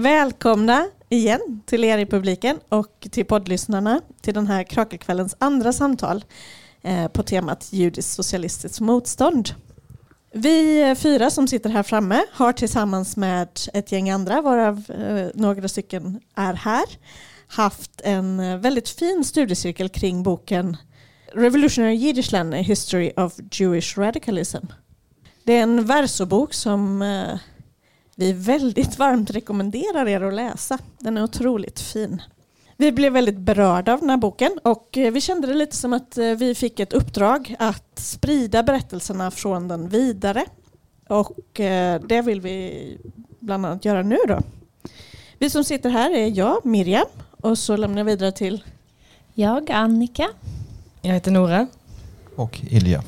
Välkomna igen till er i publiken och till poddlyssnarna till den här Krakelkvällens andra samtal eh, på temat judiskt socialistiskt motstånd. Vi eh, fyra som sitter här framme har tillsammans med ett gäng andra, varav eh, några stycken är här, haft en väldigt fin studiecirkel kring boken Revolutionary Jiddishland, A History of Jewish Radicalism. Det är en versobok som vi väldigt varmt rekommenderar er att läsa. Den är otroligt fin. Vi blev väldigt berörda av den här boken och eh, vi kände det lite som att eh, vi fick ett uppdrag att sprida berättelserna från den vidare. Och eh, det vill vi bland annat göra nu då. Vi som sitter här är jag, Miriam, och så lämnar jag vidare till jag, Annika. Jag heter Nora. Och Ilja.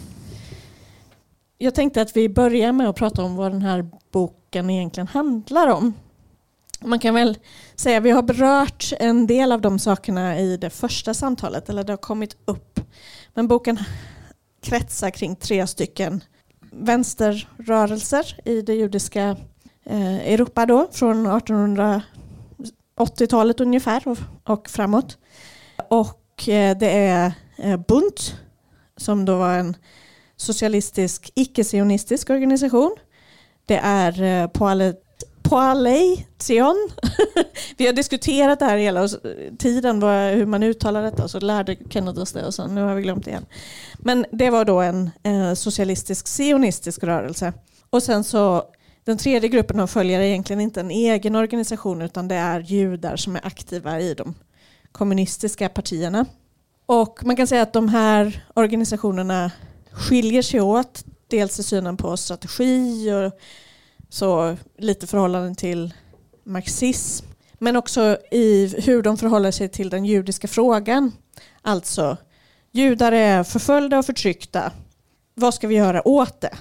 Jag tänkte att vi börjar med att prata om vad den här boken egentligen handlar om. Man kan väl säga att vi har berört en del av de sakerna i det första samtalet, eller det har kommit upp. Men boken kretsar kring tre stycken vänsterrörelser i det judiska eh, Europa då, från 1880-talet ungefär och, framåt. Och eh, det är eh, Bunt som då var en socialistisk icke-sionistisk organisation. Det är eh, Poaleition. Vi har diskuterat det här hela tiden, hur man uttalar detta så lärde Kenneth oss det och så nu har vi glömt det igen. Men det var då en eh, socialistisk sionistisk rörelse. Och sen så den tredje gruppen av följare är egentligen inte en egen organisation utan det är judar som är aktiva i de kommunistiska partierna. Och man kan säga att de här organisationerna skiljer sig åt. Dels i synen på strategi och så lite förhållande till marxism. Men också i hur de förhåller sig till den judiska frågan. Alltså, judar är förföljda och förtryckta. Vad ska vi göra åt det?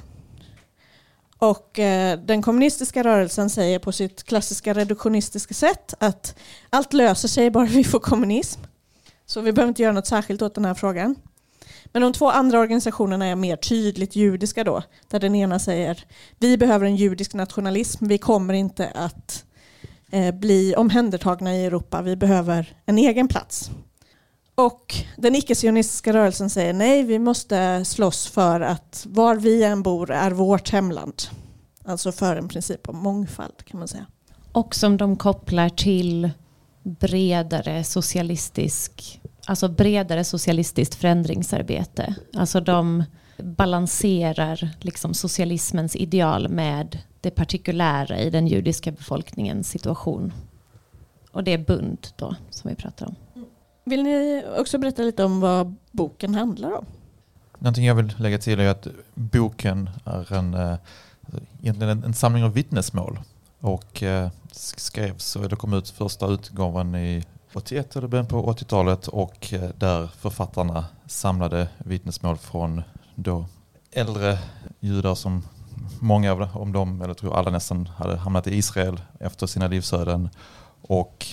Och eh, den kommunistiska rörelsen säger på sitt klassiska reduktionistiska sätt att allt löser sig bara vi får kommunism. Så vi behöver inte göra något särskilt åt den här frågan. Men de två andra organisationerna är mer tydligt judiska då. Där den ena säger vi behöver en judisk nationalism. Vi kommer inte att eh, bli omhändertagna i Europa. Vi behöver en egen plats. Och den icke-sionistiska rörelsen säger nej, vi måste slåss för att var vi än bor är vårt hemland. Alltså för en princip om mångfald kan man säga. Och som de kopplar till bredare socialistisk alltså bredare socialistiskt förändringsarbete. Alltså de balanserar liksom socialismens ideal med det partikulära i den judiska befolkningens situation. Och det är Bund då som vi pratar om. Vill ni också berätta lite om vad boken handlar om? Någonting jag vill lägga till är att boken är en, eh, egentligen en samling av vittnesmål och eh, skrevs och det kom ut första utgåvan i 81 eller början på 80-talet och eh, där författarna samlade vittnesmål från då äldre judar som många av dem, eller tror alla nästan, hade hamnat i Israel efter sina livsöden och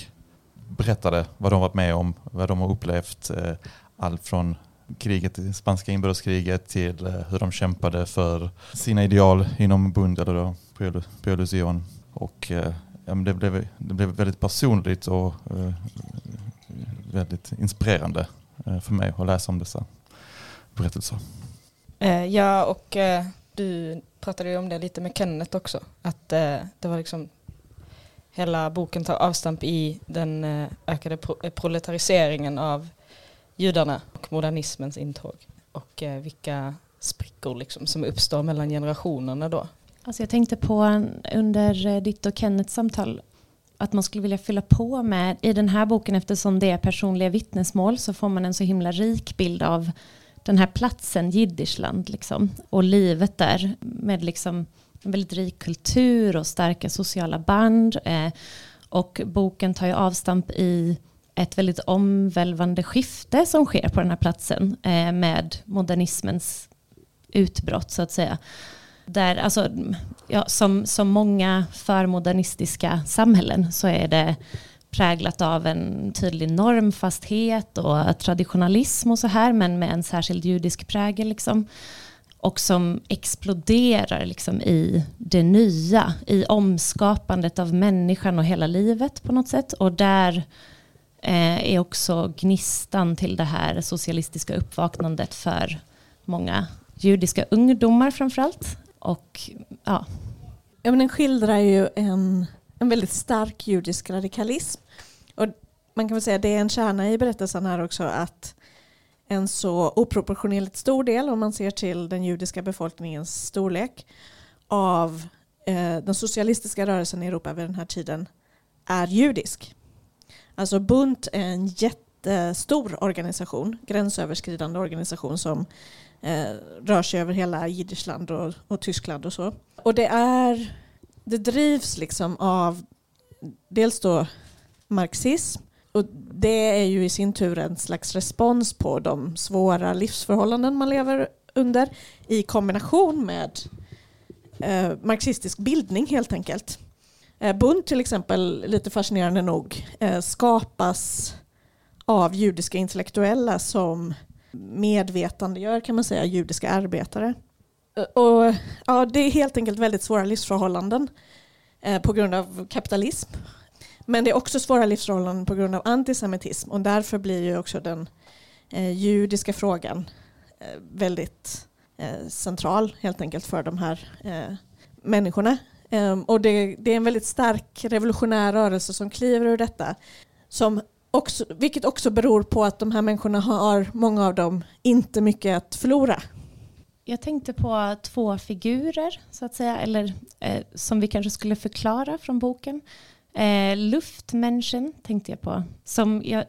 berättade vad de varit med om, vad de har upplevt. Eh, allt från kriget, spanska inbördeskriget till eh, hur de kämpade för sina ideal inom Bund eller då Pio Och ja, det, blev, det blev väldigt personligt och eh, väldigt inspirerande eh, för mig att läsa om dessa berättelser. Eh, ja, och eh, du pratade ju om det lite med Kenneth också. Att eh, det var liksom hela boken tar avstamp i den eh, ökade pro eh, proletariseringen av judarna och modernismens intåg. Och eh, vilka sprickor liksom som uppstår mellan generationerna då. Alltså jag tänkte på under eh, ditt och Kennets samtal att man skulle vilja fylla på med i den här boken eftersom det är personliga vittnesmål så får man en så himla rik bild av den här platsen Jiddischland liksom, och livet där med liksom en väldigt rik kultur och starka sociala band. Eh, och boken tar ju avstamp i ett väldigt omvälvande skifte som sker på den här platsen eh, med modernismens utbrott så att säga där, alltså, ja, som, som många förmodernistiska samhällen så är det präglat av en tydlig normfasthet och traditionalism och så här, men med en särskild judisk prägel. Liksom. och som exploderar liksom i det nya, i omskapandet av människan och hela livet på något sätt. Och där eh, är också gnistan till det här socialistiska uppvaknandet för många judiska ungdomar framförallt. Och ja. ja men den skildrar ju en, en väldigt stark judisk radikalism. Och man kan väl säga att det är en kärna i berättelsen här också att en så oproportionerligt stor del, om man ser till den judiska befolkningens storlek, av eh, den socialistiska rörelsen i Europa vid den här tiden är judisk. Alltså Bunt är en jättestor organisation, gränsöverskridande organisation som eh, rör sig över hela Jiddischland och, och Tyskland och så. Och det är, det drivs liksom av dels då marxism och det är ju i sin tur en slags respons på de svåra livsförhållanden man lever under i kombination med eh, marxistisk bildning helt enkelt. Eh, Bund till exempel, lite fascinerande nog, eh, skapas av judiska intellektuella som medvetandegör kan man säga judiska arbetare. Och, ja, det är helt enkelt väldigt svåra livsförhållanden eh, på grund av kapitalism men det är också svåra livsförhållanden på grund av antisemitism och därför blir ju också den eh, judiska frågan eh, väldigt eh, central helt enkelt för de här eh, människorna. Ehm, och det, det, är en väldigt stark revolutionär rörelse som kliver ur detta. Som också, vilket också beror på att de här människorna har, många av dem, inte mycket att förlora. Jag tänkte på två figurer, så att säga, eller eh, som vi kanske skulle förklara från boken. Eh, luftmänniskan tänkte jag på. Som jag,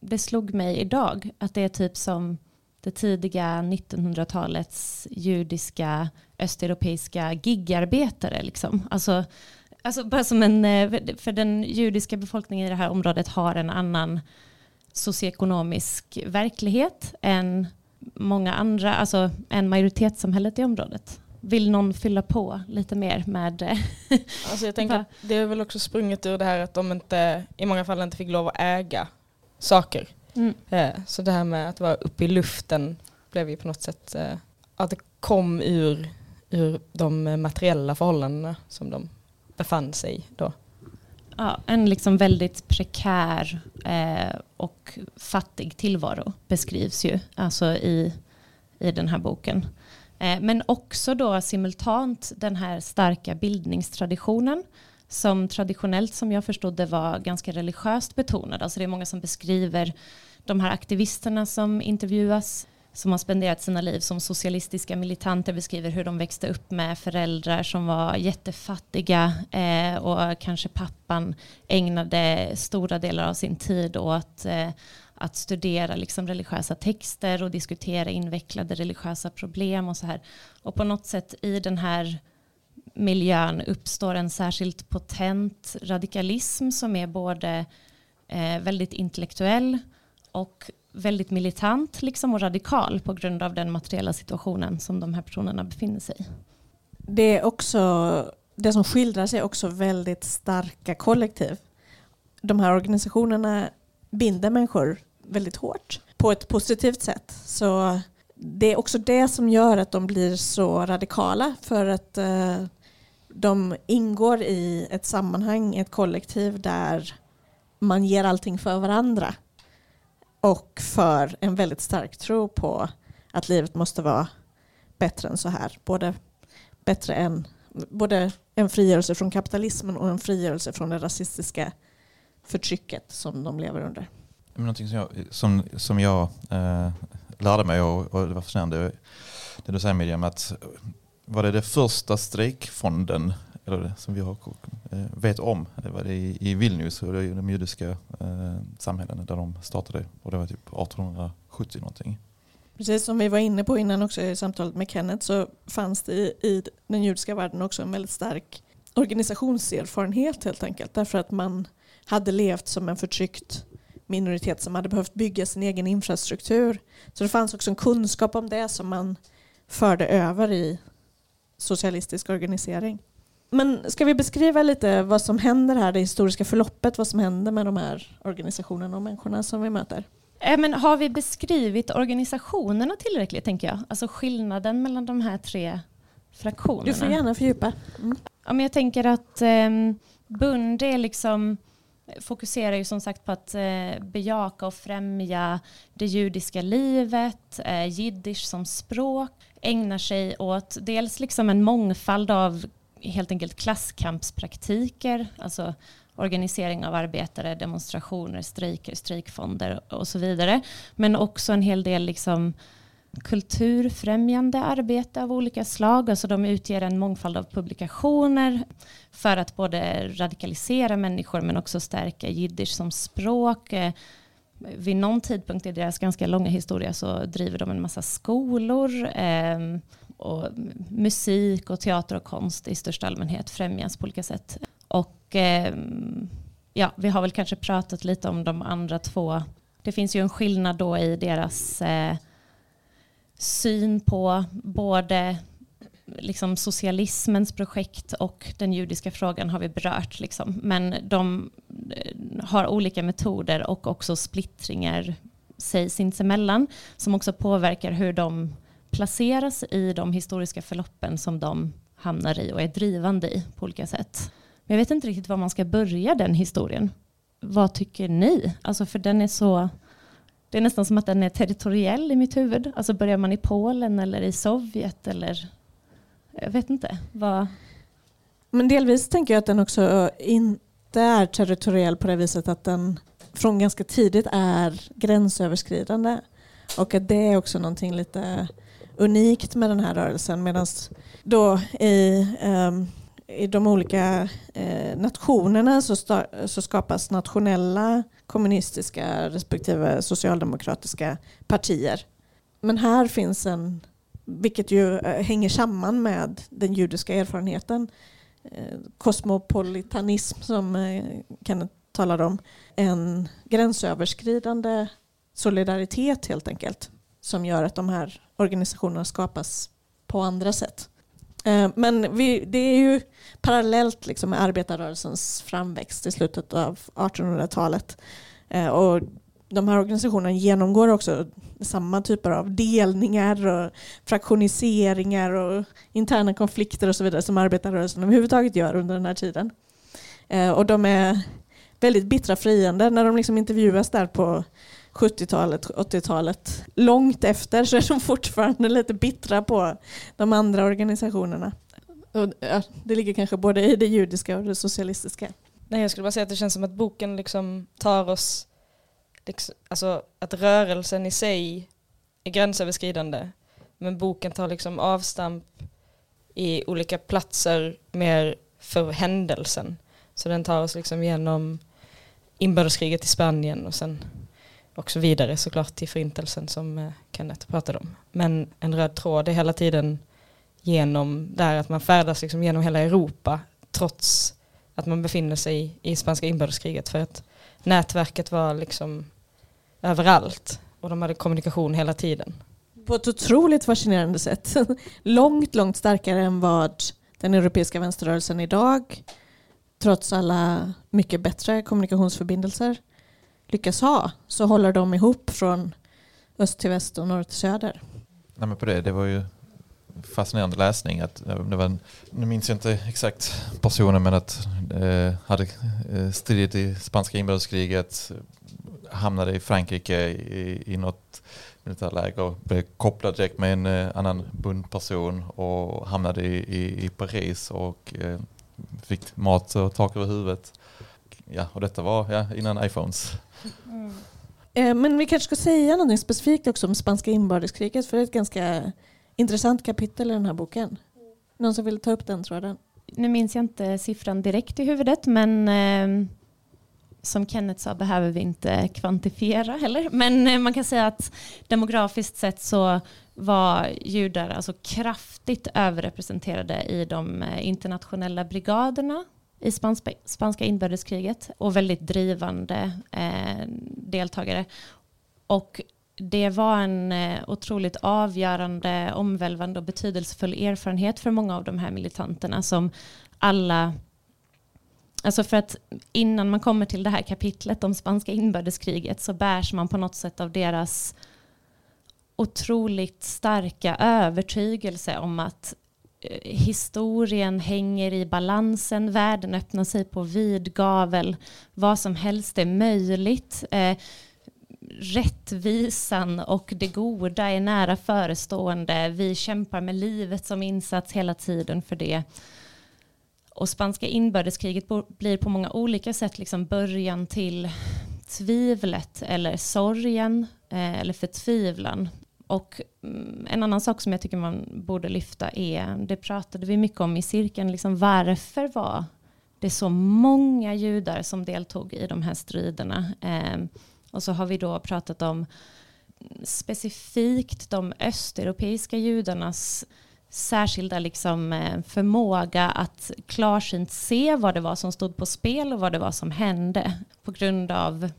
det slog mig idag att det är typ som det tidiga 1900-talets judiska östeuropeiska gigarbetare. Liksom. Alltså, alltså bara som en, eh, för den judiska befolkningen i det här området har en annan socioekonomisk verklighet än många andra, alltså en majoritetssamhället i området. Vill någon fylla på lite mer med... Eh, alltså jag tänker det är väl också sprunget ur det här att de inte, i många fall inte fick lov att äga saker. Mm. Eh, så det här med att vara uppe i luften blev ju på något sätt att det kom ur, ur de materiella förhållandena som de befann sig då. Ja, en liksom väldigt prekär eh, och fattig tillvaro beskrivs ju alltså i, i den här boken. Eh, men också då simultant den här starka bildningstraditionen som traditionellt som jag förstod det var ganska religiöst betonad. Alltså det är många som beskriver de här aktivisterna som intervjuas som har spenderat sina liv som socialistiska militanter beskriver hur de växte upp med föräldrar som var jättefattiga eh, och kanske pappan ägnade stora delar av sin tid åt eh, att studera liksom religiösa texter och diskutera invecklade religiösa problem och så här. Och på något sätt i den här miljön uppstår en särskilt potent radikalism som är både eh, väldigt intellektuell och väldigt militant liksom och radikal på grund av den materiella situationen som de här personerna befinner sig i. Det, är också, det som skildras är också väldigt starka kollektiv. De här organisationerna binder människor väldigt hårt på ett positivt sätt. Så det är också det som gör att de blir så radikala för att eh, de ingår i ett sammanhang, ett kollektiv där man ger allting för varandra och för en väldigt stark tro på att livet måste vara bättre än så här. Både, bättre än, både en frigörelse från kapitalismen och en frigörelse från det rasistiska förtrycket som de lever under. Någonting som jag, som, som jag eh, lärde mig och, och det var fascinerande det du säger Miriam att var det det första strejkfonden eller som vi har, eh, vet om, det var det i, i Vilnius, och det är de judiska eh, samhällena där de startade och det var typ 1870 någonting. Precis som vi var inne på innan också i samtalet med Kenneth så fanns det i, i den judiska världen också en väldigt stark organisationserfarenhet helt enkelt därför att man hade levt som en förtryckt minoritet som hade behövt bygga sin egen infrastruktur. Så det fanns också en kunskap om det som man förde över i socialistisk organisering. Men ska vi beskriva lite vad som händer här, det historiska förloppet, vad som händer med de här organisationerna och människorna som vi möter? Eh, men har vi beskrivit organisationerna tillräckligt, tänker jag? Alltså skillnaden mellan de här tre fraktionerna. Du får gärna fördjupa. Mm. Ja, men jag tänker att eh, Bund är liksom, fokuserar ju som sagt på att eh, bejaka och främja det judiska livet, eh, jiddisch som språk, ägnar sig åt dels liksom en mångfald av helt enkelt klasskampspraktiker, alltså organisering av arbetare, demonstrationer, strejker, strejkfonder och så vidare. Men också en hel del liksom kulturfrämjande arbete av olika slag. Alltså de utger en mångfald av publikationer för att både radikalisera människor men också stärka jiddisch som språk. Eh, vid någon tidpunkt i deras ganska långa historia så driver de en massa skolor eh, och musik och teater och konst i största allmänhet främjas på olika sätt. Och eh, ja, vi har väl kanske pratat lite om de andra två. Det finns ju en skillnad då i deras eh, syn på både liksom socialismens projekt och den judiska frågan har vi berört. Liksom. Men de eh, har olika metoder och också splittringar sig sinsemellan som också påverkar hur de placeras i de historiska förloppen som de hamnar i och är drivande i på olika sätt. Men jag vet inte riktigt var man ska börja den historien. Vad tycker ni? Alltså för den är så det är nästan som att den är territoriell i mitt huvud. Alltså börjar man i Polen eller i Sovjet eller jag vet inte. Vad... Men delvis tänker jag att den också inte är territoriell på det viset att den från ganska tidigt är gränsöverskridande. Och att det är också någonting lite unikt med den här rörelsen. Medan då i, um, i de olika uh, nationerna så, så skapas nationella kommunistiska respektive socialdemokratiska partier. Men här finns en, vilket ju eh, hänger samman med den judiska erfarenheten, eh, kosmopolitanism som Kenneth talade om, en gränsöverskridande solidaritet helt enkelt som gör att de här organisationerna skapas på andra sätt. Eh, men vi, det är ju parallellt liksom med arbetarrörelsens framväxt i slutet av 1800-talet. Eh, och de här organisationerna genomgår också samma typer av delningar och fraktioniseringar och interna konflikter och så vidare som arbetarrörelsen överhuvudtaget gör under den här tiden. Eh, och de är väldigt bittra fiender när de liksom intervjuas där på 70-talet, 80-talet. Långt efter så är de fortfarande lite bittra på de andra organisationerna. Och, ja, det ligger kanske både i det judiska och det socialistiska. Nej, jag skulle bara säga att det känns som att boken liksom tar oss, liksom, alltså att rörelsen i sig är gränsöverskridande. Men boken tar liksom avstamp i olika platser mer för händelsen. Så den tar oss liksom genom inbördeskriget i Spanien och sen också vidare såklart till förintelsen som eh, Kenneth pratade om. Men en röd tråd är hela tiden genom där att man färdas liksom genom hela Europa trots att man befinner sig i spanska inbördeskriget för att nätverket var liksom överallt och de hade kommunikation hela tiden. På ett otroligt fascinerande sätt. långt, långt starkare än vad den europeiska vänsterrörelsen idag, trots alla mycket bättre kommunikationsförbindelser, lyckas ha, så håller de ihop från öst till väst och norr till söder. Nej, men på det, det var ju fascinerande läsning. Att, det var en, nu minns jag inte exakt personen men att eh, hade eh, stridit i spanska inbördeskriget, hamnade i Frankrike i, i något militärläger och blev kopplad direkt med en eh, annan bundperson och hamnade i, i, i Paris och eh, fick mat och tak över huvudet. Ja, och detta var ja, innan iPhones. Eh, men vi kanske ska säga något specifikt också om spanska inbördeskriget för det är ett ganska intressant kapitel i den här boken. Någon som vill ta upp den tråden? Nu minns jag inte siffran direkt i huvudet men eh, som Kenneth sa behöver vi inte kvantifiera heller. Men eh, man kan säga att demografiskt sett så var judar alltså kraftigt överrepresenterade i de eh, internationella brigaderna i spanska, spanska inbördeskriget och väldigt drivande eh, deltagare. Och det var en eh, otroligt avgörande, omvälvande och betydelsefull erfarenhet för många av de här militanterna som alla Alltså för att innan man kommer till det här kapitlet om spanska inbördeskriget så bärs man på något sätt av deras otroligt starka övertygelse om att Eh, historien hänger i balansen, världen öppnar sig på vid gavel, vad som helst är möjligt. Eh, rättvisan och det goda är nära förestående. Vi kämpar med livet som insats hela tiden för det. Och spanska inbördeskriget blir på många olika sätt liksom början till tvivlet eller sorgen eh, eller förtvivlan. Och mm, en annan sak som jag tycker man borde lyfta är, det pratade vi mycket om i cirkeln, liksom varför var det så många judar som deltog i de här striderna? Eh, och så har vi då pratat om specifikt de östeuropeiska judarnas särskilda liksom eh, förmåga att klarsynt se vad det var som stod på spel och vad det var som hände på grund av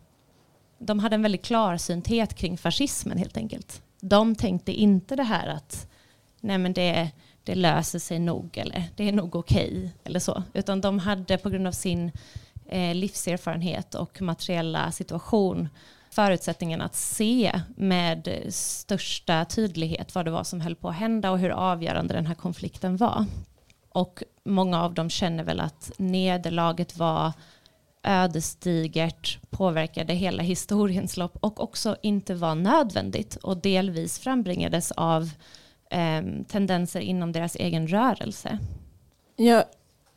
de hade en väldigt klarsynthet kring fascismen helt enkelt. De tänkte inte det här att nej men det, det löser sig nog eller det är nog okej okay, eller så, utan de hade på grund av sin eh, livserfarenhet och materiella situation förutsättningen att se med största tydlighet vad det var som höll på att hända och hur avgörande den här konflikten var. Och många av dem känner väl att nederlaget var ödesdigert, påverkade hela historiens lopp och också inte var nödvändigt och delvis frambringades av eh, tendenser inom deras egen rörelse. Ja,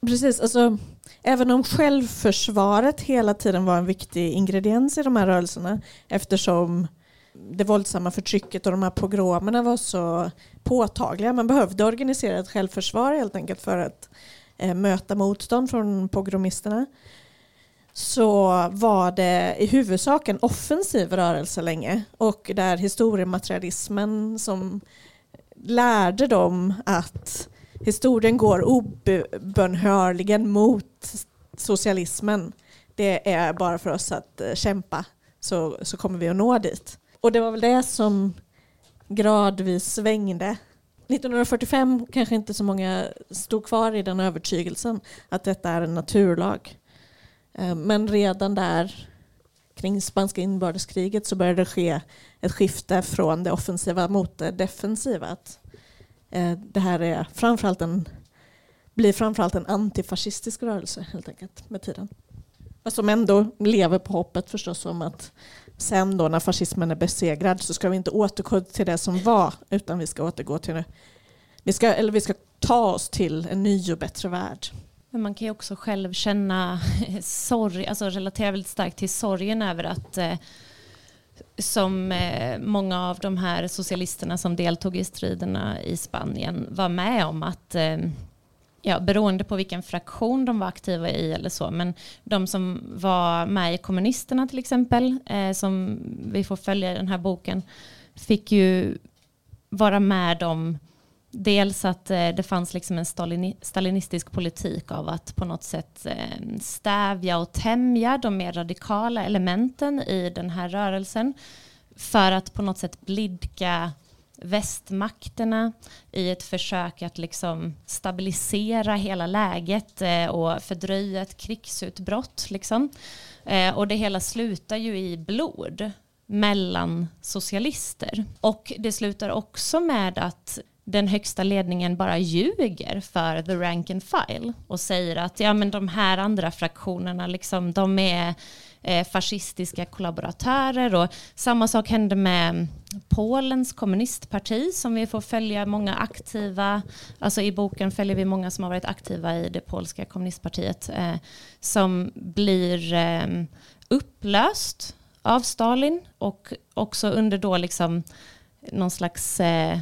precis. Alltså, även om självförsvaret hela tiden var en viktig ingrediens i de här rörelserna eftersom det våldsamma förtrycket och de här pogromerna var så påtagliga. Man behövde organisera ett självförsvar helt enkelt för att eh, möta motstånd från pogromisterna så var det i huvudsak en offensiv rörelse länge och där historiematerialismen som lärde dem att historien går obönhörligen mot socialismen. Det är bara för oss att eh, kämpa så, så kommer vi att nå dit. Och det var väl det som gradvis svängde. 1945 kanske inte så många stod kvar i den övertygelsen att detta är en naturlag. Eh, men redan där kring spanska inbördeskriget så började det ske ett skifte från det offensiva mot det defensiva. Att eh, det här är framförallt en, blir framförallt en antifascistisk rörelse helt enkelt med tiden. Men som ändå lever på hoppet förstås om att sen då när fascismen är besegrad så ska vi inte återgå till det som var utan vi ska återgå till vi ska, eller vi ska ta oss till en ny och bättre värld. Men man kan ju också själv känna sorg, alltså relatera väldigt starkt till sorgen över att eh, som eh, många av de här socialisterna som deltog i striderna i Spanien var med om att eh, ja, beroende på vilken fraktion de var aktiva i eller så, men de som var med i kommunisterna till exempel, eh, som vi får följa i den här boken, fick ju vara med om Dels att eh, det fanns liksom en stalinistisk politik av att på något sätt eh, stävja och tämja de mer radikala elementen i den här rörelsen för att på något sätt blidka västmakterna i ett försök att liksom stabilisera hela läget eh, och fördröja ett krigsutbrott. Liksom. Och det hela slutar ju i blod mellan socialister. Och det slutar också med att den högsta ledningen bara ljuger för the rank and file och säger att ja, men de här andra fraktionerna liksom, de är eh, fascistiska kollaboratörer. Och samma sak hände med Polens kommunistparti som vi får följa många aktiva, alltså i boken följer vi många som har varit aktiva i det polska kommunistpartiet eh, som blir eh, upplöst av Stalin och också under då liksom någon slags eh,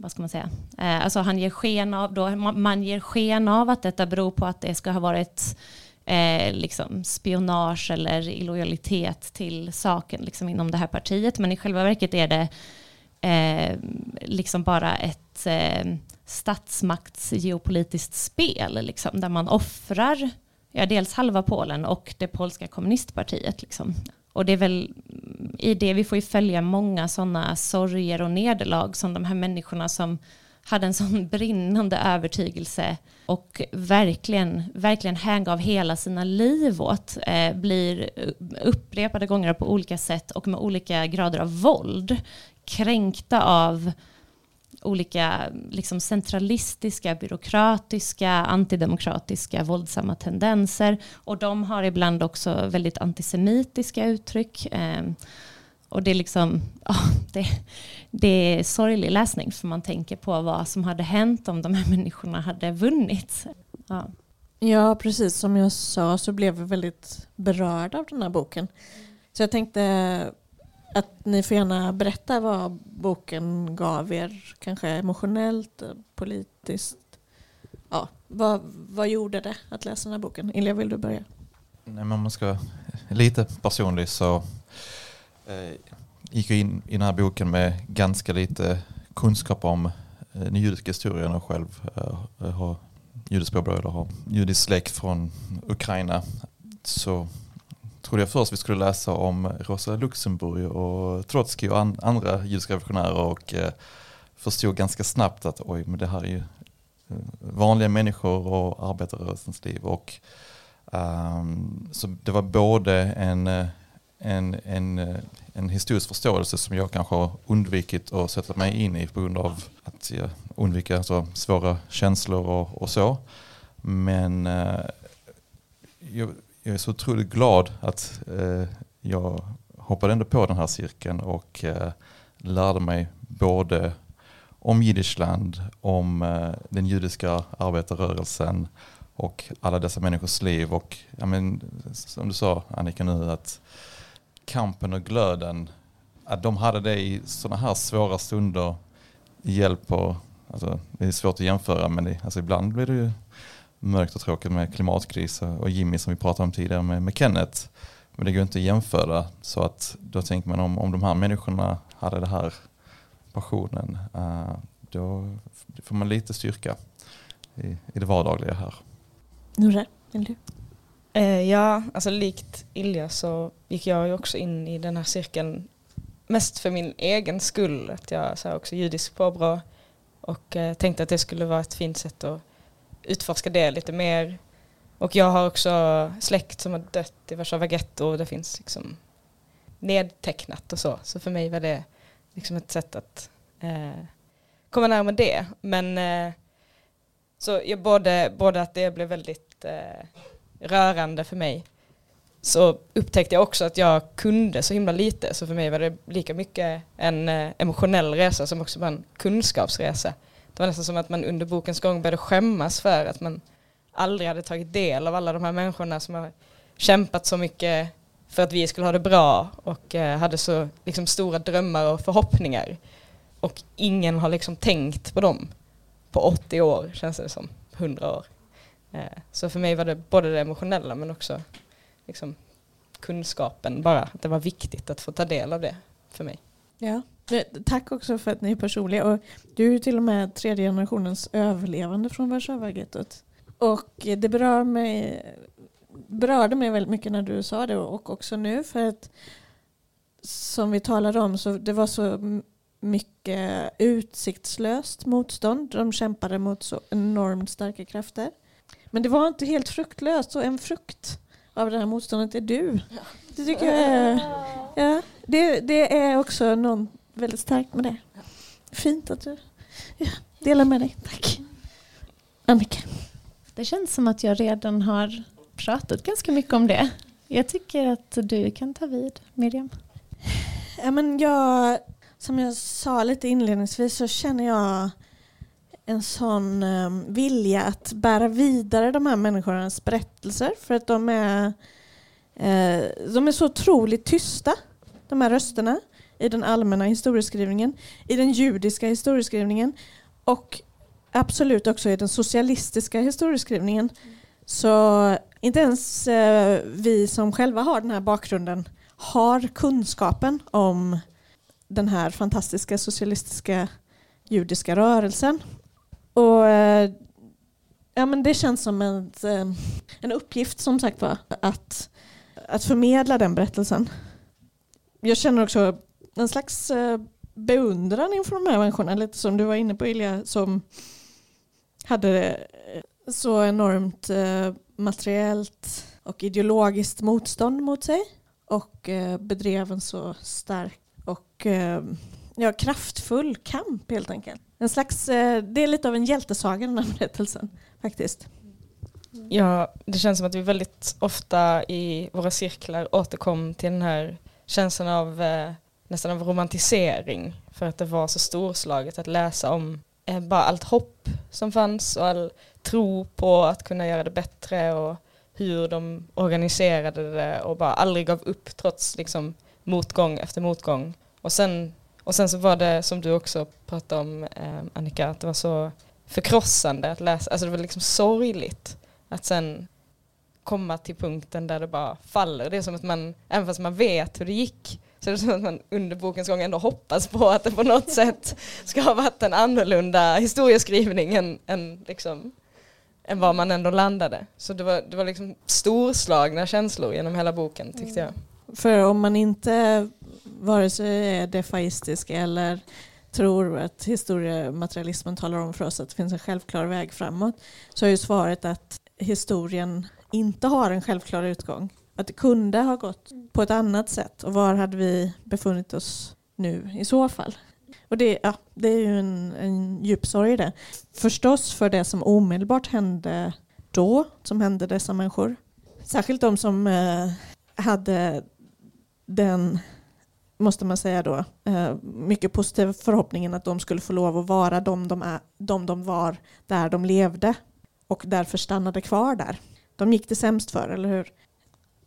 vad ska man säga, eh, alltså han ger sken av, då, man ger sken av att detta beror på att det ska ha varit eh, liksom spionage eller illojalitet till saken liksom inom det här partiet. Men i själva verket är det eh, liksom bara ett eh, statsmakts geopolitiskt spel liksom, där man offrar ja, dels halva Polen och det polska kommunistpartiet. Liksom. Och det är väl i det vi får ju följa många sådana sorger och nederlag som de här människorna som hade en sån brinnande övertygelse och verkligen, verkligen hängav hela sina liv åt, eh, blir upprepade gånger på olika sätt och med olika grader av våld kränkta av olika liksom centralistiska, byråkratiska, antidemokratiska, våldsamma tendenser. Och de har ibland också väldigt antisemitiska uttryck. Eh, och det är liksom, oh, det, det är sorglig läsning för man tänker på vad som hade hänt om de här människorna hade vunnit. Ja. Ja, precis som jag sa så blev vi väldigt berörda av den här boken. Så jag tänkte att ni får gärna berätta vad boken gav er, kanske emotionellt, politiskt. Ja, vad, vad gjorde det att läsa den här boken? Ilja, vill du börja? Nej, men om man ska vara lite personlig så eh, gick jag in i den här boken med ganska lite kunskap om eh, den judiska historien och själv eh, har judiskt påbröd och har judisk släkt från Ukraina. Så trodde jag först vi skulle läsa om Rosa Luxemburg och Trotsky och an andra judiska revolutionärer och eh, förstod ganska snabbt att oj, men det här är ju eh, vanliga människor och arbetarrörelsens liv. Och, um, så det var både en, eh, en, en, eh, en historisk förståelse som jag kanske har undvikit att sätta mig in i på grund av att jag undviker alltså, svåra känslor och, och så. Men uh, jag, jag är så otroligt glad att eh, jag hoppade ändå på den här cirkeln och eh, lärde mig både om Jiddischland, om eh, den judiska arbetarrörelsen och alla dessa människors liv. Och ja, men, som du sa Annika nu, att kampen och glöden, att de hade det i sådana här svåra stunder hjälp och, alltså, det är svårt att jämföra men det, alltså, ibland blir det ju mörkt och tråkigt med klimatkris och Jimmy som vi pratade om tidigare med, med Kenneth. Men det går inte att jämföra. Så att då tänker man om, om de här människorna hade det här passionen, uh, då får man lite styrka i, i det vardagliga här. Nurra, vill du? Eh, ja, alltså likt Ilja så gick jag ju också in i den här cirkeln mest för min egen skull. Att jag är också judisk påbrå och eh, tänkte att det skulle vara ett fint sätt att utforska det lite mer. Och jag har också släkt som har dött i Warszawa getto och det finns liksom nedtecknat och så. Så för mig var det liksom ett sätt att eh, komma närmare det. Men eh, så jag både, både att det blev väldigt eh, rörande för mig så upptäckte jag också att jag kunde så himla lite. Så för mig var det lika mycket en eh, emotionell resa som också var en kunskapsresa. Det var nästan som att man under bokens gång började skämmas för att man aldrig hade tagit del av alla de här människorna som har kämpat så mycket för att vi skulle ha det bra och eh, hade så liksom, stora drömmar och förhoppningar. Och ingen har liksom tänkt på dem på 80 år, känns det som, 100 år. Eh, så för mig var det både det emotionella men också liksom, kunskapen bara, att det var viktigt att få ta del av det för mig. Ja. Tack också för att ni är personliga. Och du är ju till och med tredje generationens överlevande från Warszawa-gettot. Och det berör mig, berörde mig väldigt mycket när du sa det och också nu. För att som vi talade om så det var så mycket utsiktslöst motstånd. De kämpade mot så enormt starka krafter. Men det var inte helt fruktlöst. Så en frukt av det här motståndet är du. Det tycker jag är, ja, det, det är också någon, väldigt starkt med det. Fint att du ja, delar med dig. Tack. Annika. Det känns som att jag redan har pratat ganska mycket om det. Jag tycker att du kan ta vid, Miriam. Ja, men jag, som jag sa lite inledningsvis så känner jag en sån um, vilja att bära vidare de här människornas berättelser för att de är, uh, de är så otroligt tysta, de här rösterna i den allmänna historieskrivningen, i den judiska historieskrivningen och absolut också i den socialistiska historieskrivningen. Så inte ens eh, vi som själva har den här bakgrunden har kunskapen om den här fantastiska socialistiska judiska rörelsen. Och eh, ja, men Det känns som en, eh, en uppgift som sagt var att, att förmedla den berättelsen. Jag känner också en slags eh, beundran inför de här människorna. Lite som du var inne på Ilja, som hade eh, så enormt eh, materiellt och ideologiskt motstånd mot sig och bedrev en så stark och ja, kraftfull kamp helt enkelt. En slags, det är lite av en hjältesaga den här berättelsen faktiskt. Ja, det känns som att vi väldigt ofta i våra cirklar återkom till den här känslan av eh, nästan av romantisering för att det var så storslaget att läsa om eh, bara allt hopp som fanns och all tro på att kunna göra det bättre och hur de organiserade det och bara aldrig gav upp trots liksom motgång efter motgång. Och sen, och sen så var det som du också pratade om eh, Annika, att det var så förkrossande att läsa, alltså det var liksom sorgligt att sen komma till punkten där det bara faller. Det är som att man, även fast man vet hur det gick, så är det som att man under bokens gång ändå hoppas på att det på något sätt ska ha varit en annorlunda historieskrivning än, än, liksom, än vad man ändå landade. Så det var, det var liksom storslagna känslor genom hela boken tyckte jag. För om man inte vare sig är defaistisk eller tror att historiematerialismen talar om för oss att det finns en självklar väg framåt så är ju svaret att historien inte har en självklar utgång. Att det kunde ha gått på ett annat sätt och var hade vi befunnit oss nu i så fall? Och det, ja, det är ju en, en djup sorg det. Förstås för det som omedelbart hände då, som hände dessa människor. Särskilt de som eh, hade den, måste man säga då, eh, mycket positiva förhoppningen att de skulle få lov att vara de de, är, de de var där de levde och därför stannade kvar där. De gick det sämst för, eller hur?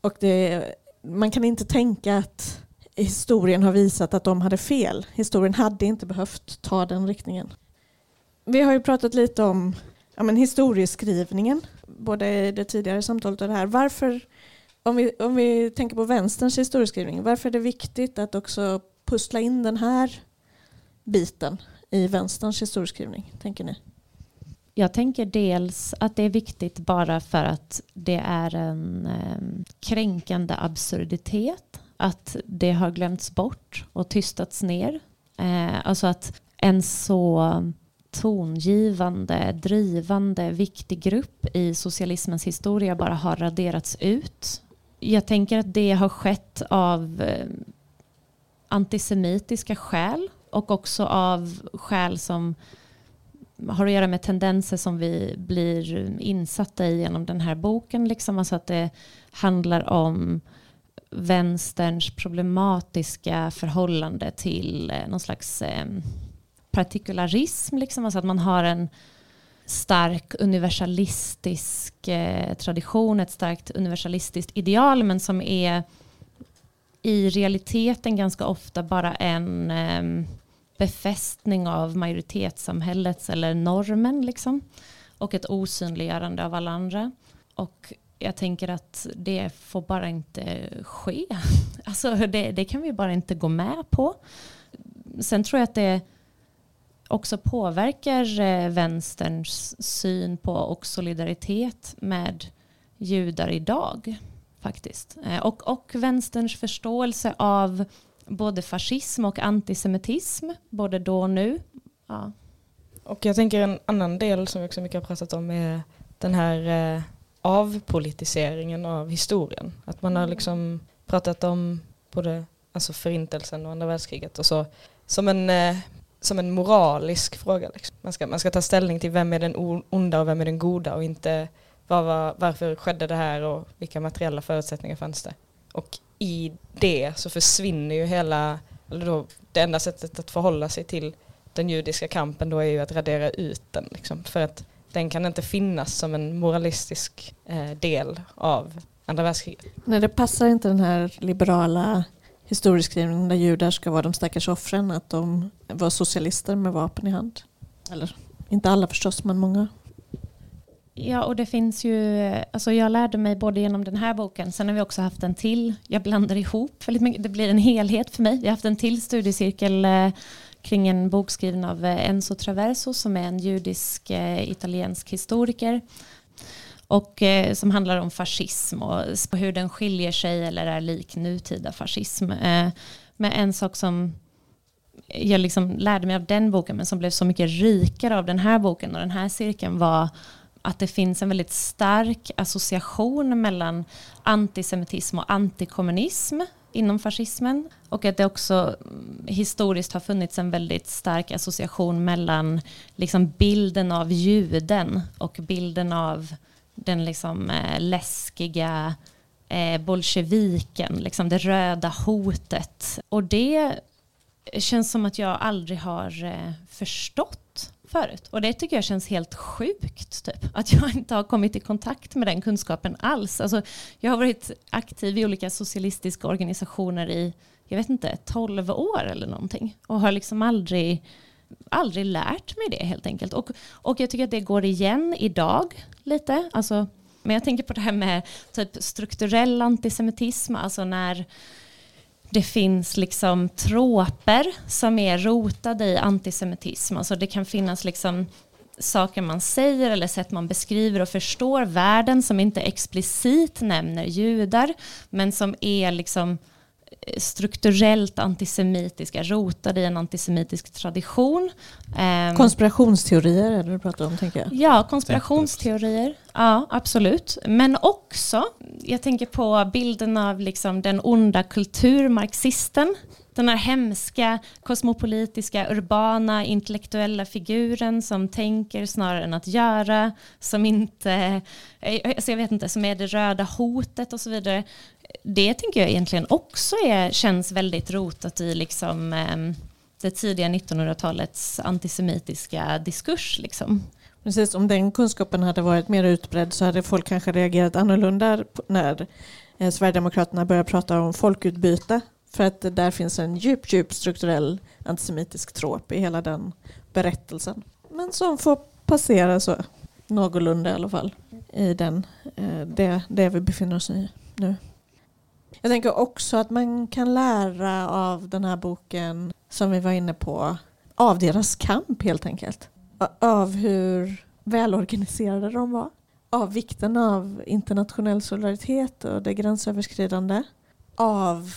Och det, man kan inte tänka att historien har visat att de hade fel. Historien hade inte behövt ta den riktningen. Vi har ju pratat lite om ja, men historieskrivningen, både i det tidigare samtalet och det här. Varför, om vi, om vi tänker på vänsterns historieskrivning, varför är det viktigt att också pussla in den här biten i vänsterns historieskrivning, tänker ni? Jag tänker dels att det är viktigt bara för att det är en ehm, kränkande absurditet. Att det har glömts bort och tystats ner. Eh, alltså att en så tongivande, drivande, viktig grupp i socialismens historia bara har raderats ut. Jag tänker att det har skett av ehm, antisemitiska skäl och också av skäl som har att göra med tendenser som vi blir insatta i genom den här boken. Liksom. Alltså att det handlar om vänsterns problematiska förhållande till eh, någon slags eh, partikularism. Liksom. Alltså att man har en stark universalistisk eh, tradition, ett starkt universalistiskt ideal men som är i realiteten ganska ofta bara en eh, befästning av majoritetssamhällets eller normen liksom. Och ett osynliggörande av alla andra. Och jag tänker att det får bara inte ske. Alltså det, det kan vi bara inte gå med på. Sen tror jag att det också påverkar eh, vänsterns syn på och solidaritet med judar idag faktiskt. Eh, och, och vänsterns förståelse av både fascism och antisemitism, både då och nu. Ja. Och jag tänker en annan del som vi också mycket har pratat om är den här eh, avpolitiseringen av historien. Att man har liksom pratat om både alltså förintelsen och andra världskriget och så som en, eh, som en moralisk fråga. Liksom. Man, ska, man ska ta ställning till vem är den onda och vem är den goda och inte var, var, varför skedde det här och vilka materiella förutsättningar fanns det. Och i det så försvinner ju hela, eller då, det enda sättet att förhålla sig till den judiska kampen då är ju att radera ut den. Liksom, för att den kan inte finnas som en moralistisk eh, del av andra världskriget. Nej, det passar inte den här liberala historieskrivningen där judar ska vara de stackars offren, att de var socialister med vapen i hand. Eller inte alla förstås, men många. Ja, och det finns ju, alltså jag lärde mig både genom den här boken, sen har vi också haft en till, jag blandar ihop väldigt mycket, det blir en helhet för mig. Vi har haft en till studiecirkel eh, kring en bok skriven av eh, Enzo Traverso som är en judisk eh, italiensk historiker och som handlar om fascism och hur den skiljer sig eller är lik nutida fascism. Men en sak som jag liksom lärde mig av den boken men som blev så mycket rikare av den här boken och den här cirkeln var att det finns en väldigt stark association mellan antisemitism och antikommunism inom fascismen. Och att det också mm, historiskt har funnits en väldigt stark association mellan liksom bilden av juden och bilden av den liksom eh, läskiga eh, bolsjeviken, liksom det röda hotet. Och det känns som att jag aldrig har eh, förstått förut. Och det tycker jag känns helt sjukt, typ. att jag inte har kommit i kontakt med den kunskapen alls. Alltså, jag har varit aktiv i olika socialistiska organisationer i, jag vet inte, 12 år eller någonting. Och har liksom aldrig, aldrig lärt mig det helt enkelt. Och, och jag tycker att det går igen idag lite. Alltså, men jag tänker på det här med typ strukturell antisemitism, alltså när det finns liksom tråper som är rotade i antisemitism. Alltså det kan finnas liksom saker man säger eller sätt man beskriver och förstår världen som inte explicit nämner judar men som är liksom strukturellt antisemitiska, rotade i en antisemitisk tradition. Ehm, konspirationsteorier är det du pratar om, tänker jag. Ja, konspirationsteorier. Ja, absolut. Men också, jag tänker på bilden av liksom den onda kulturmarxisten. Den här hemska, kosmopolitiska, urbana, intellektuella figuren som tänker snarare än att göra, som inte, alltså jag vet inte, som är det röda hotet och så vidare det tänker jag egentligen också är, känns väldigt rotat i liksom, eh, det tidiga 1900-talets antisemitiska diskurs. Liksom. Precis, om den kunskapen hade varit mer utbredd så hade folk kanske reagerat annorlunda när eh, Sverigedemokraterna började prata om folkutbyte. För att där finns en djup, djup strukturell antisemitisk tråp i hela den berättelsen. Men som får passera så någorlunda i alla fall i den, eh, det, det vi befinner oss i nu. Jag tänker också att man kan lära av den här boken som vi var inne på av deras kamp helt enkelt. Av hur välorganiserade de var. Av vikten av internationell solidaritet och det gränsöverskridande. Av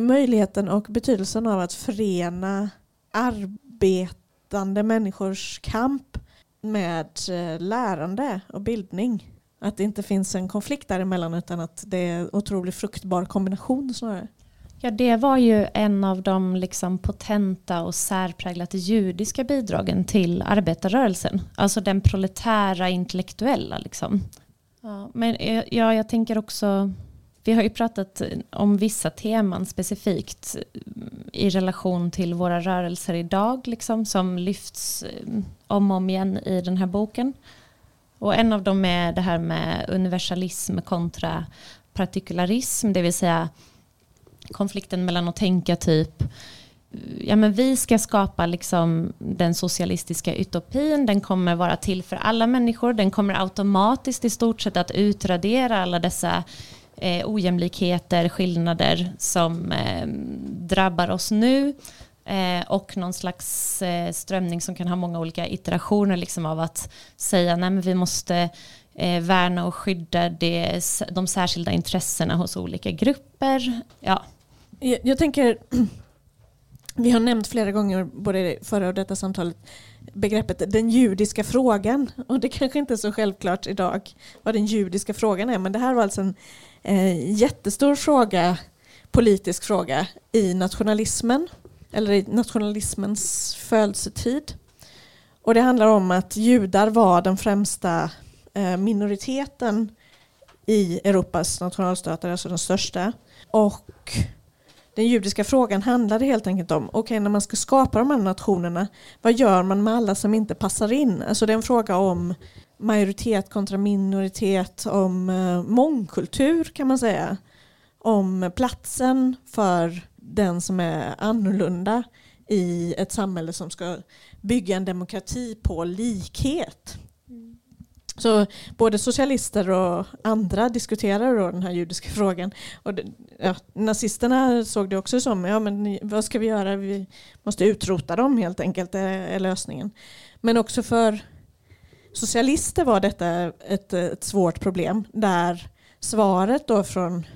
möjligheten och betydelsen av att förena arbetande människors kamp med eh, lärande och bildning. Att det inte finns en konflikt däremellan utan att det är en otroligt fruktbar kombination snarare. Ja, det var ju en av de liksom potenta och särpräglat judiska bidragen till arbetarrörelsen. Alltså den proletära intellektuella. Liksom. Ja, men ja, jag tänker också, vi har ju pratat om vissa teman specifikt i relation till våra rörelser idag, liksom, som lyfts eh, om och om igen i den här boken. Och en av dem är det här med universalism kontra partikularism, det vill säga konflikten mellan att tänka typ ja, men vi ska skapa liksom den socialistiska utopin, den kommer vara till för alla människor, den kommer automatiskt i stort sett att utradera alla dessa eh, ojämlikheter, skillnader som eh, drabbar oss nu. Eh, och någon slags eh, strömning som kan ha många olika iterationer liksom av att säga nej vi måste eh, värna och skydda det, de särskilda intressena hos olika grupper. Ja. Jag, jag tänker, vi har nämnt flera gånger, både förra och detta samtalet, begreppet den judiska frågan. Och det kanske inte är så självklart idag vad den judiska frågan är, men det här var alltså en eh, jättestor fråga, politisk fråga i nationalismen eller i nationalismens födelsetid. Och det handlar om att judar var den främsta eh, minoriteten i Europas nationalstater, alltså den största. Och den judiska frågan handlade helt enkelt om, okej okay, när man ska skapa de här nationerna, vad gör man med alla som inte passar in? Alltså det är en fråga om majoritet kontra minoritet, om eh, mångkultur kan man säga. Om platsen för den som är annorlunda i ett samhälle som ska bygga en demokrati på likhet. Mm. Så både socialister och andra diskuterar då den här judiska frågan. Och det, ja, nazisterna såg det också som, ja men vad ska vi göra? Vi måste utrota dem helt enkelt, är, är lösningen. Men också för socialister var detta ett, ett svårt problem där svaret då från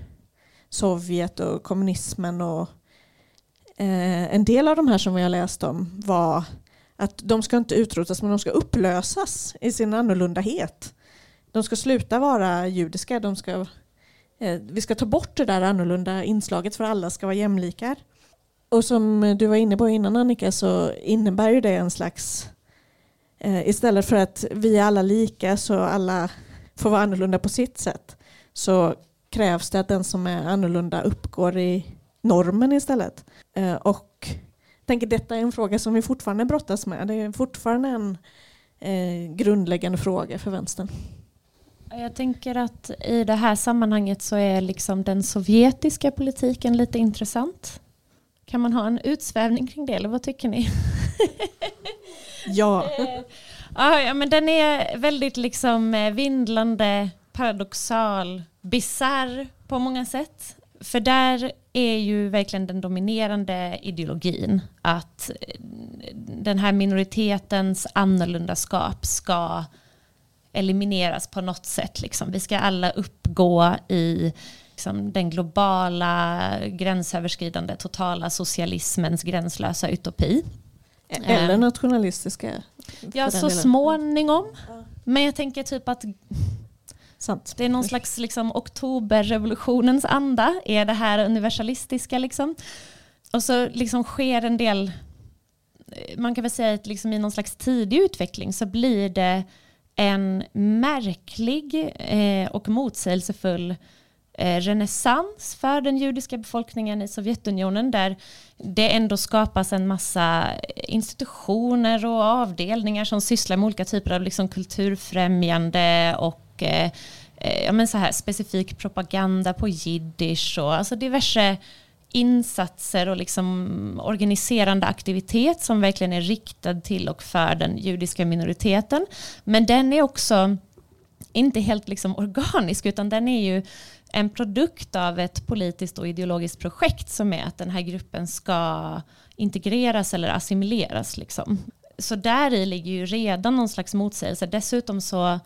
Sovjet och kommunismen och Eh, en del av de här som vi har läst om var att de ska inte utrotas men de ska upplösas i sin annorlundahet. De ska sluta vara judiska. De ska, eh, vi ska ta bort det där annorlunda inslaget för alla ska vara jämlikar. Och som du var inne på innan Annika så innebär ju det en slags eh, istället för att vi är alla lika så alla får vara annorlunda på sitt sätt så krävs det att den som är annorlunda uppgår i normen istället. Eh, och jag tänker detta är en fråga som vi fortfarande brottas med. Det är fortfarande en eh, grundläggande fråga för vänstern. Jag tänker att i det här sammanhanget så är liksom den sovjetiska politiken lite intressant. Kan man ha en utsvävning kring det eller vad tycker ni? ja. ja, men den är väldigt liksom eh, vindlande, paradoxal, bizarr på många sätt. För där är ju verkligen den dominerande ideologin att eh, den här minoritetens annorlundaskap ska elimineras på något sätt. Liksom. Vi ska alla uppgå i liksom, den globala gränsöverskridande totala socialismens gränslösa utopi. Eller nationalistiska. Ja, så småningom. Men jag tänker typ att Sant. Det är någon slags liksom, oktoberrevolutionens anda, är det här universalistiska liksom. Och så liksom sker en del, man kan väl säga att liksom i någon slags tidig utveckling så blir det en märklig eh, och motsägelsefull eh, renässans för den judiska befolkningen i Sovjetunionen där det ändå skapas en massa institutioner och avdelningar som sysslar med olika typer av liksom kulturfrämjande och eh, ja, men så här, specifik propaganda på jiddisch och alltså diverse insatser och liksom organiserande aktivitet som verkligen är riktad till och för den judiska minoriteten. Men den är också inte helt liksom organisk utan den är ju en produkt av ett politiskt och ideologiskt projekt som är att den här gruppen ska integreras eller assimileras. Liksom. Så där i ligger ju redan någon slags motsägelse. Dessutom så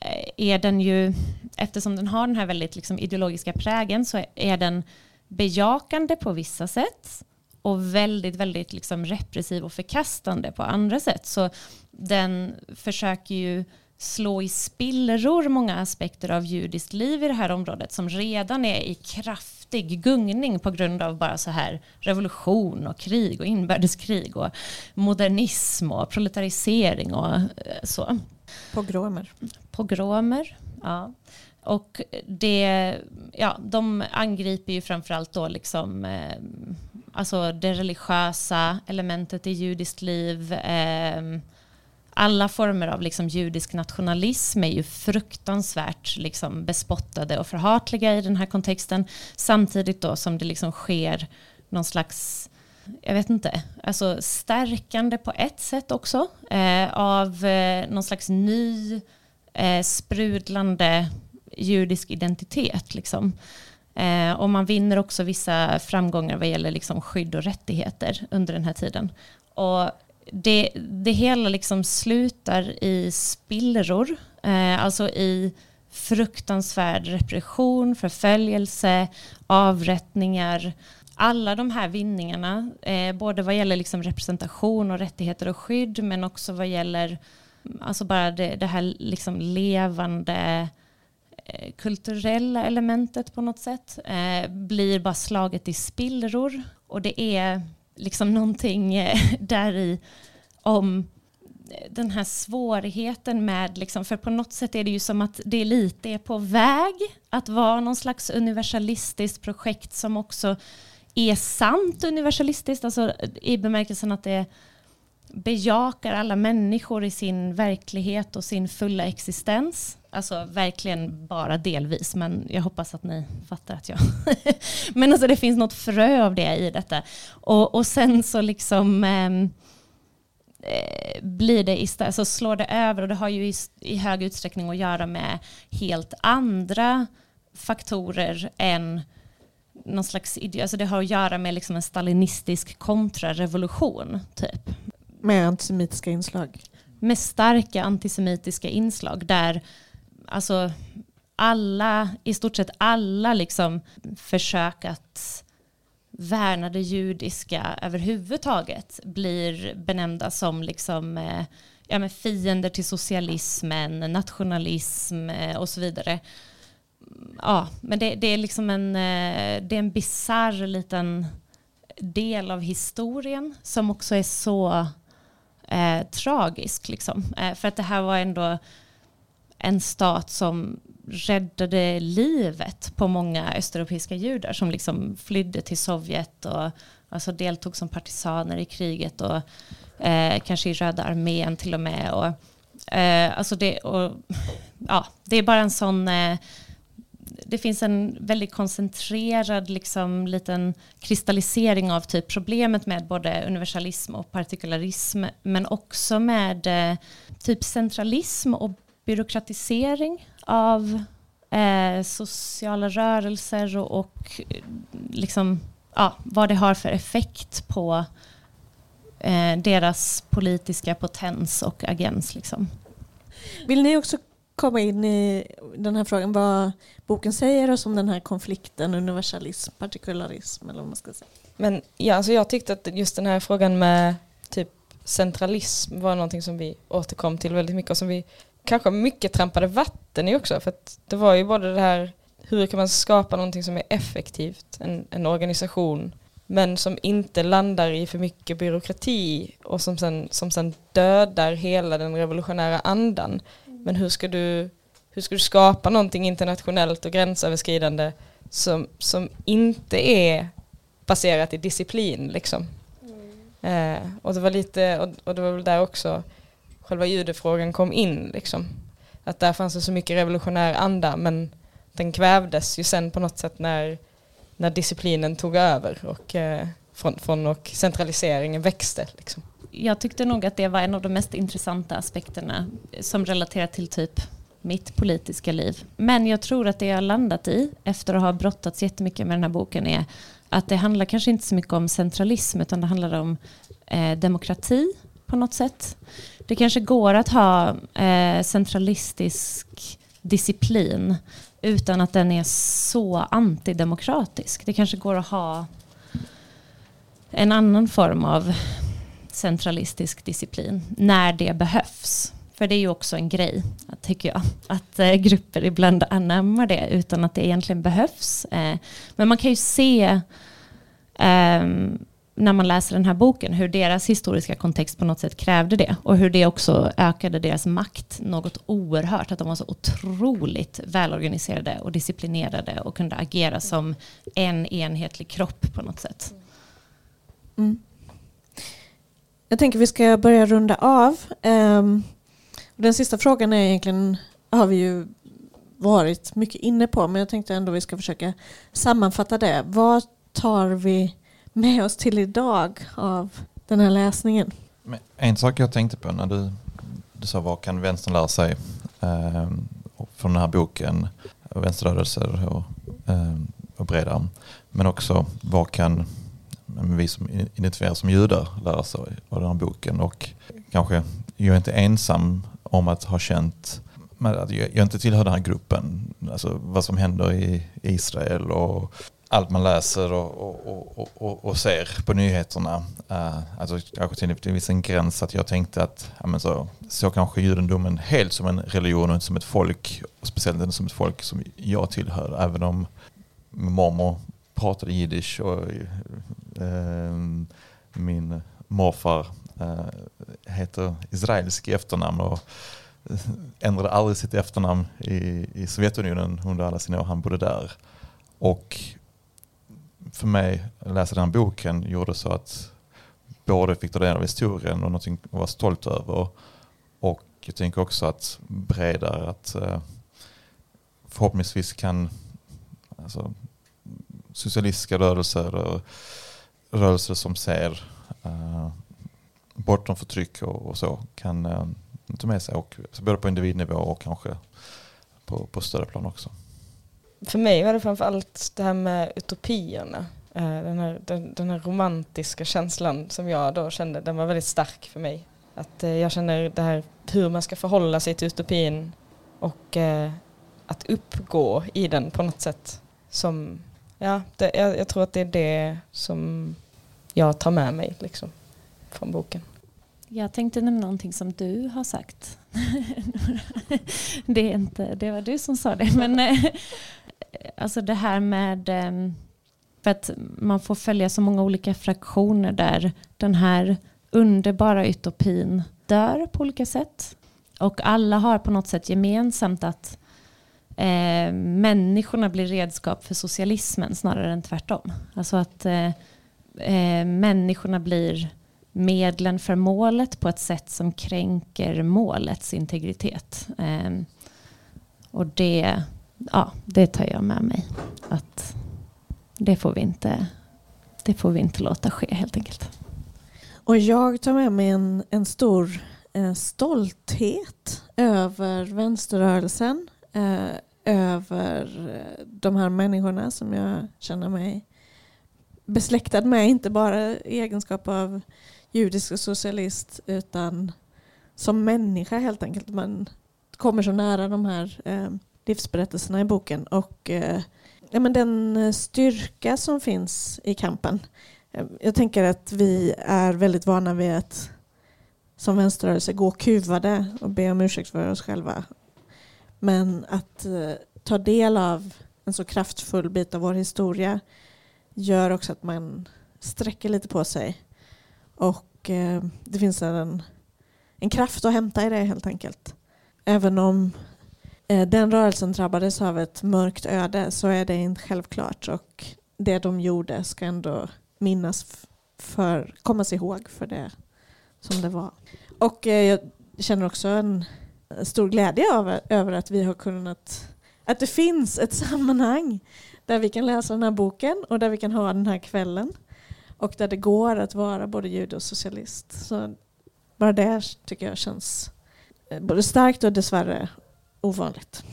Eh, är den ju, eftersom den har den här väldigt liksom ideologiska prägen så är den bejakande på vissa sätt och väldigt, väldigt liksom repressiv och förkastande på andra sätt. Så den försöker ju slå i spillror många aspekter av judiskt liv i det här området som redan är i kraftig gungning på grund av bara så här revolution och krig och inbördeskrig och modernism och proletarisering och eh, så. Pogromer. Pogromer, ja. Och det, ja, de angriper ju framförallt då liksom, eh, alltså det religiösa elementet i judiskt liv. Eh, alla former av liksom judisk nationalism är ju fruktansvärt liksom bespottade och förhatliga i den här kontexten. Samtidigt då som det liksom sker någon slags jag vet inte, alltså stärkande på ett sätt också eh, av eh, någon slags ny eh, sprudlande judisk identitet. Liksom. Eh, och man vinner också vissa framgångar vad gäller liksom skydd och rättigheter under den här tiden. Och det, det hela liksom slutar i spillror, eh, alltså i fruktansvärd repression, förföljelse, avrättningar. Alla de här vinningarna, eh, både vad gäller liksom representation och rättigheter och skydd, men också vad gäller alltså bara det, det här liksom levande Eh, kulturella elementet på något sätt eh, blir bara slaget i spillror. Och det är liksom någonting eh, där i om den här svårigheten med, liksom, för på något sätt är det ju som att det lite är på väg att vara någon slags universalistiskt projekt som också är sant universalistiskt, alltså i bemärkelsen att det bejakar alla människor i sin verklighet och sin fulla existens. Alltså verkligen bara delvis, men jag hoppas att ni fattar att jag... men alltså det finns något frö av det i detta. Och, och sen så liksom ehm, eh, blir det istället, så slår det över och det har ju i, i hög utsträckning att göra med helt andra faktorer än någon slags alltså det har att göra med liksom en stalinistisk kontrarevolution typ. Med antisemitiska inslag? Med starka antisemitiska inslag där alltså alla, i stort sett alla liksom försök att värnar det judiska överhuvudtaget blir benämnda som liksom, eh, ja, fiender till socialismen, nationalism eh, och så vidare. Ja, men det, det är liksom en, eh, det är en bizarr liten del av historien som också är så eh, tragisk. Liksom. Eh, för att det här var ändå en stat som räddade livet på många östeuropeiska judar som liksom flydde till Sovjet och alltså deltog som partisaner i kriget och eh, kanske i Röda armén till och med. Och, eh, alltså det, och, ja, det är bara en sån... Eh, det finns en väldigt koncentrerad liksom, liten kristallisering av typ problemet med både universalism och partikularism men också med eh, typ centralism och byråkratisering av eh, sociala rörelser och, och liksom, ja, vad det har för effekt på eh, deras politiska potens och agens. Liksom. Vill ni också komma in i den här frågan vad boken säger oss om den här konflikten universalism, partikularism eller vad man ska säga? Men ja, alltså jag tyckte att just den här frågan med typ centralism var någonting som vi återkom till väldigt mycket och som vi kanske mycket trampade vatten i också. För att det var ju både det här, hur kan man skapa någonting som är effektivt, en, en organisation, men som inte landar i för mycket byråkrati och som sen, som sen dödar hela den revolutionära andan. Men hur ska du, hur ska du skapa någonting internationellt och gränsöverskridande som, som inte är baserat i disciplin liksom. Mm. Eh, och det var lite, och, och det var väl där också själva judefrågan kom in. Liksom. Att där fanns det så mycket revolutionär anda men den kvävdes ju sen på något sätt när, när disciplinen tog över och, eh, från, från och centraliseringen växte. Liksom. Jag tyckte nog att det var en av de mest intressanta aspekterna som relaterar till typ mitt politiska liv. Men jag tror att det jag har landat i efter att ha brottats jättemycket med den här boken är att det handlar kanske inte så mycket om centralism utan det handlar om eh, demokrati på något sätt. Det kanske går att ha eh, centralistisk disciplin utan att den är så antidemokratisk. Det kanske går att ha en annan form av centralistisk disciplin när det behövs. För det är ju också en grej, tycker jag, att eh, grupper ibland anammar det utan att det egentligen behövs. Eh, men man kan ju se ehm, när man läser den här boken hur deras historiska kontext på något sätt krävde det och hur det också ökade deras makt något oerhört. Att de var så otroligt välorganiserade och disciplinerade och kunde agera som en enhetlig kropp på något sätt. Mm. Jag tänker vi ska börja runda av. Ehm, den sista frågan är egentligen, har vi ju varit mycket inne på, men jag tänkte ändå vi ska försöka sammanfatta det. Vad tar vi med oss till idag av den här läsningen? En sak jag tänkte på när du, du sa vad kan vänstern lära sig eh, från den här boken, vänsterrörelser och, eh, och bredare. Men också vad kan vi som identifierar som judar lär oss av den här boken och kanske, jag är inte ensam om att ha känt att jag inte tillhör den här gruppen. Alltså vad som händer i Israel och allt man läser och, och, och, och, ser på nyheterna. Uh, alltså kanske till, till en viss gräns att jag tänkte att ja, men så, så kanske judendomen helt som en religion och inte som ett folk. Och speciellt inte som ett folk som jag tillhör. Även om min mormor pratade jiddisch och eh, min morfar eh, heter israelisk i efternamn. Och, eh, ändrade aldrig sitt efternamn i, i Sovjetunionen under alla sina år han bodde där. Och för mig, att läsa den här boken gjorde så att både fick ta del av historien och någonting att vara stolt över. Och jag tänker också att bredare att eh, förhoppningsvis kan alltså, socialistiska rörelser och rörelser som ser eh, uh, bortom förtryck och, och så kan uh, ta med sig och, både på individnivå och kanske på, på större plan också för mig var det framförallt det här med utopierna. Eh, den här, den, den här romantiska känslan som jag då kände, den var väldigt stark för mig. Att jag känner det här hur man ska förhålla sig till utopin och att uppgå i den på något sätt som ja, det, jag, jag tror att det är det som jag tar med mig liksom, från boken. Jag tänkte nämna någonting som du har sagt. det, är inte, det var du som sa det. Men, eh, alltså det här med ehm, för att man får följa så många olika fraktioner där den här underbara utopin dör på olika sätt. Och alla har på något sätt gemensamt att eh, människorna blir redskap för socialismen snarare än tvärtom. Alltså att eh, eh, människorna blir medlen för målet på ett sätt som kränker målets integritet. Eh, och det, ja, det tar jag med mig. Att det får vi inte, det får vi inte låta ske helt enkelt. Och jag tar med mig en, en stor eh, stolthet över vänsterrörelsen. Eh, över eh, de här människorna som jag känner mig besläktad med. Inte bara i egenskap av judisk och socialist utan som människa helt enkelt. Man kommer så nära de här eh, livsberättelserna i boken. Och eh, ja, men den styrka som finns i kampen. Eh, jag tänker att vi är väldigt vana vid att som vänsterrörelse gå kuvade och be om ursäkt för oss själva. Men att eh, ta del av en så kraftfull bit av vår historia gör också att man sträcker lite på sig. Och eh, det finns en, en kraft att hämta i det helt enkelt. Även om eh, den rörelsen drabbades av ett mörkt öde så är det inte självklart. Och det de gjorde ska ändå minnas för, kommas ihåg för det som det var. Och eh, jag känner också en stor glädje över, över att vi har kunnat att det finns ett sammanhang där vi kan läsa den här boken och där vi kan ha den här kvällen. Och där det går att vara både jude och socialist. Så bara det tycker jag känns eh, både starkt och dessvärre ovanligt.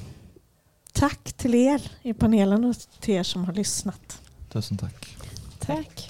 Tack till er i panelen och till er som har lyssnat. Tusen tack. Tack.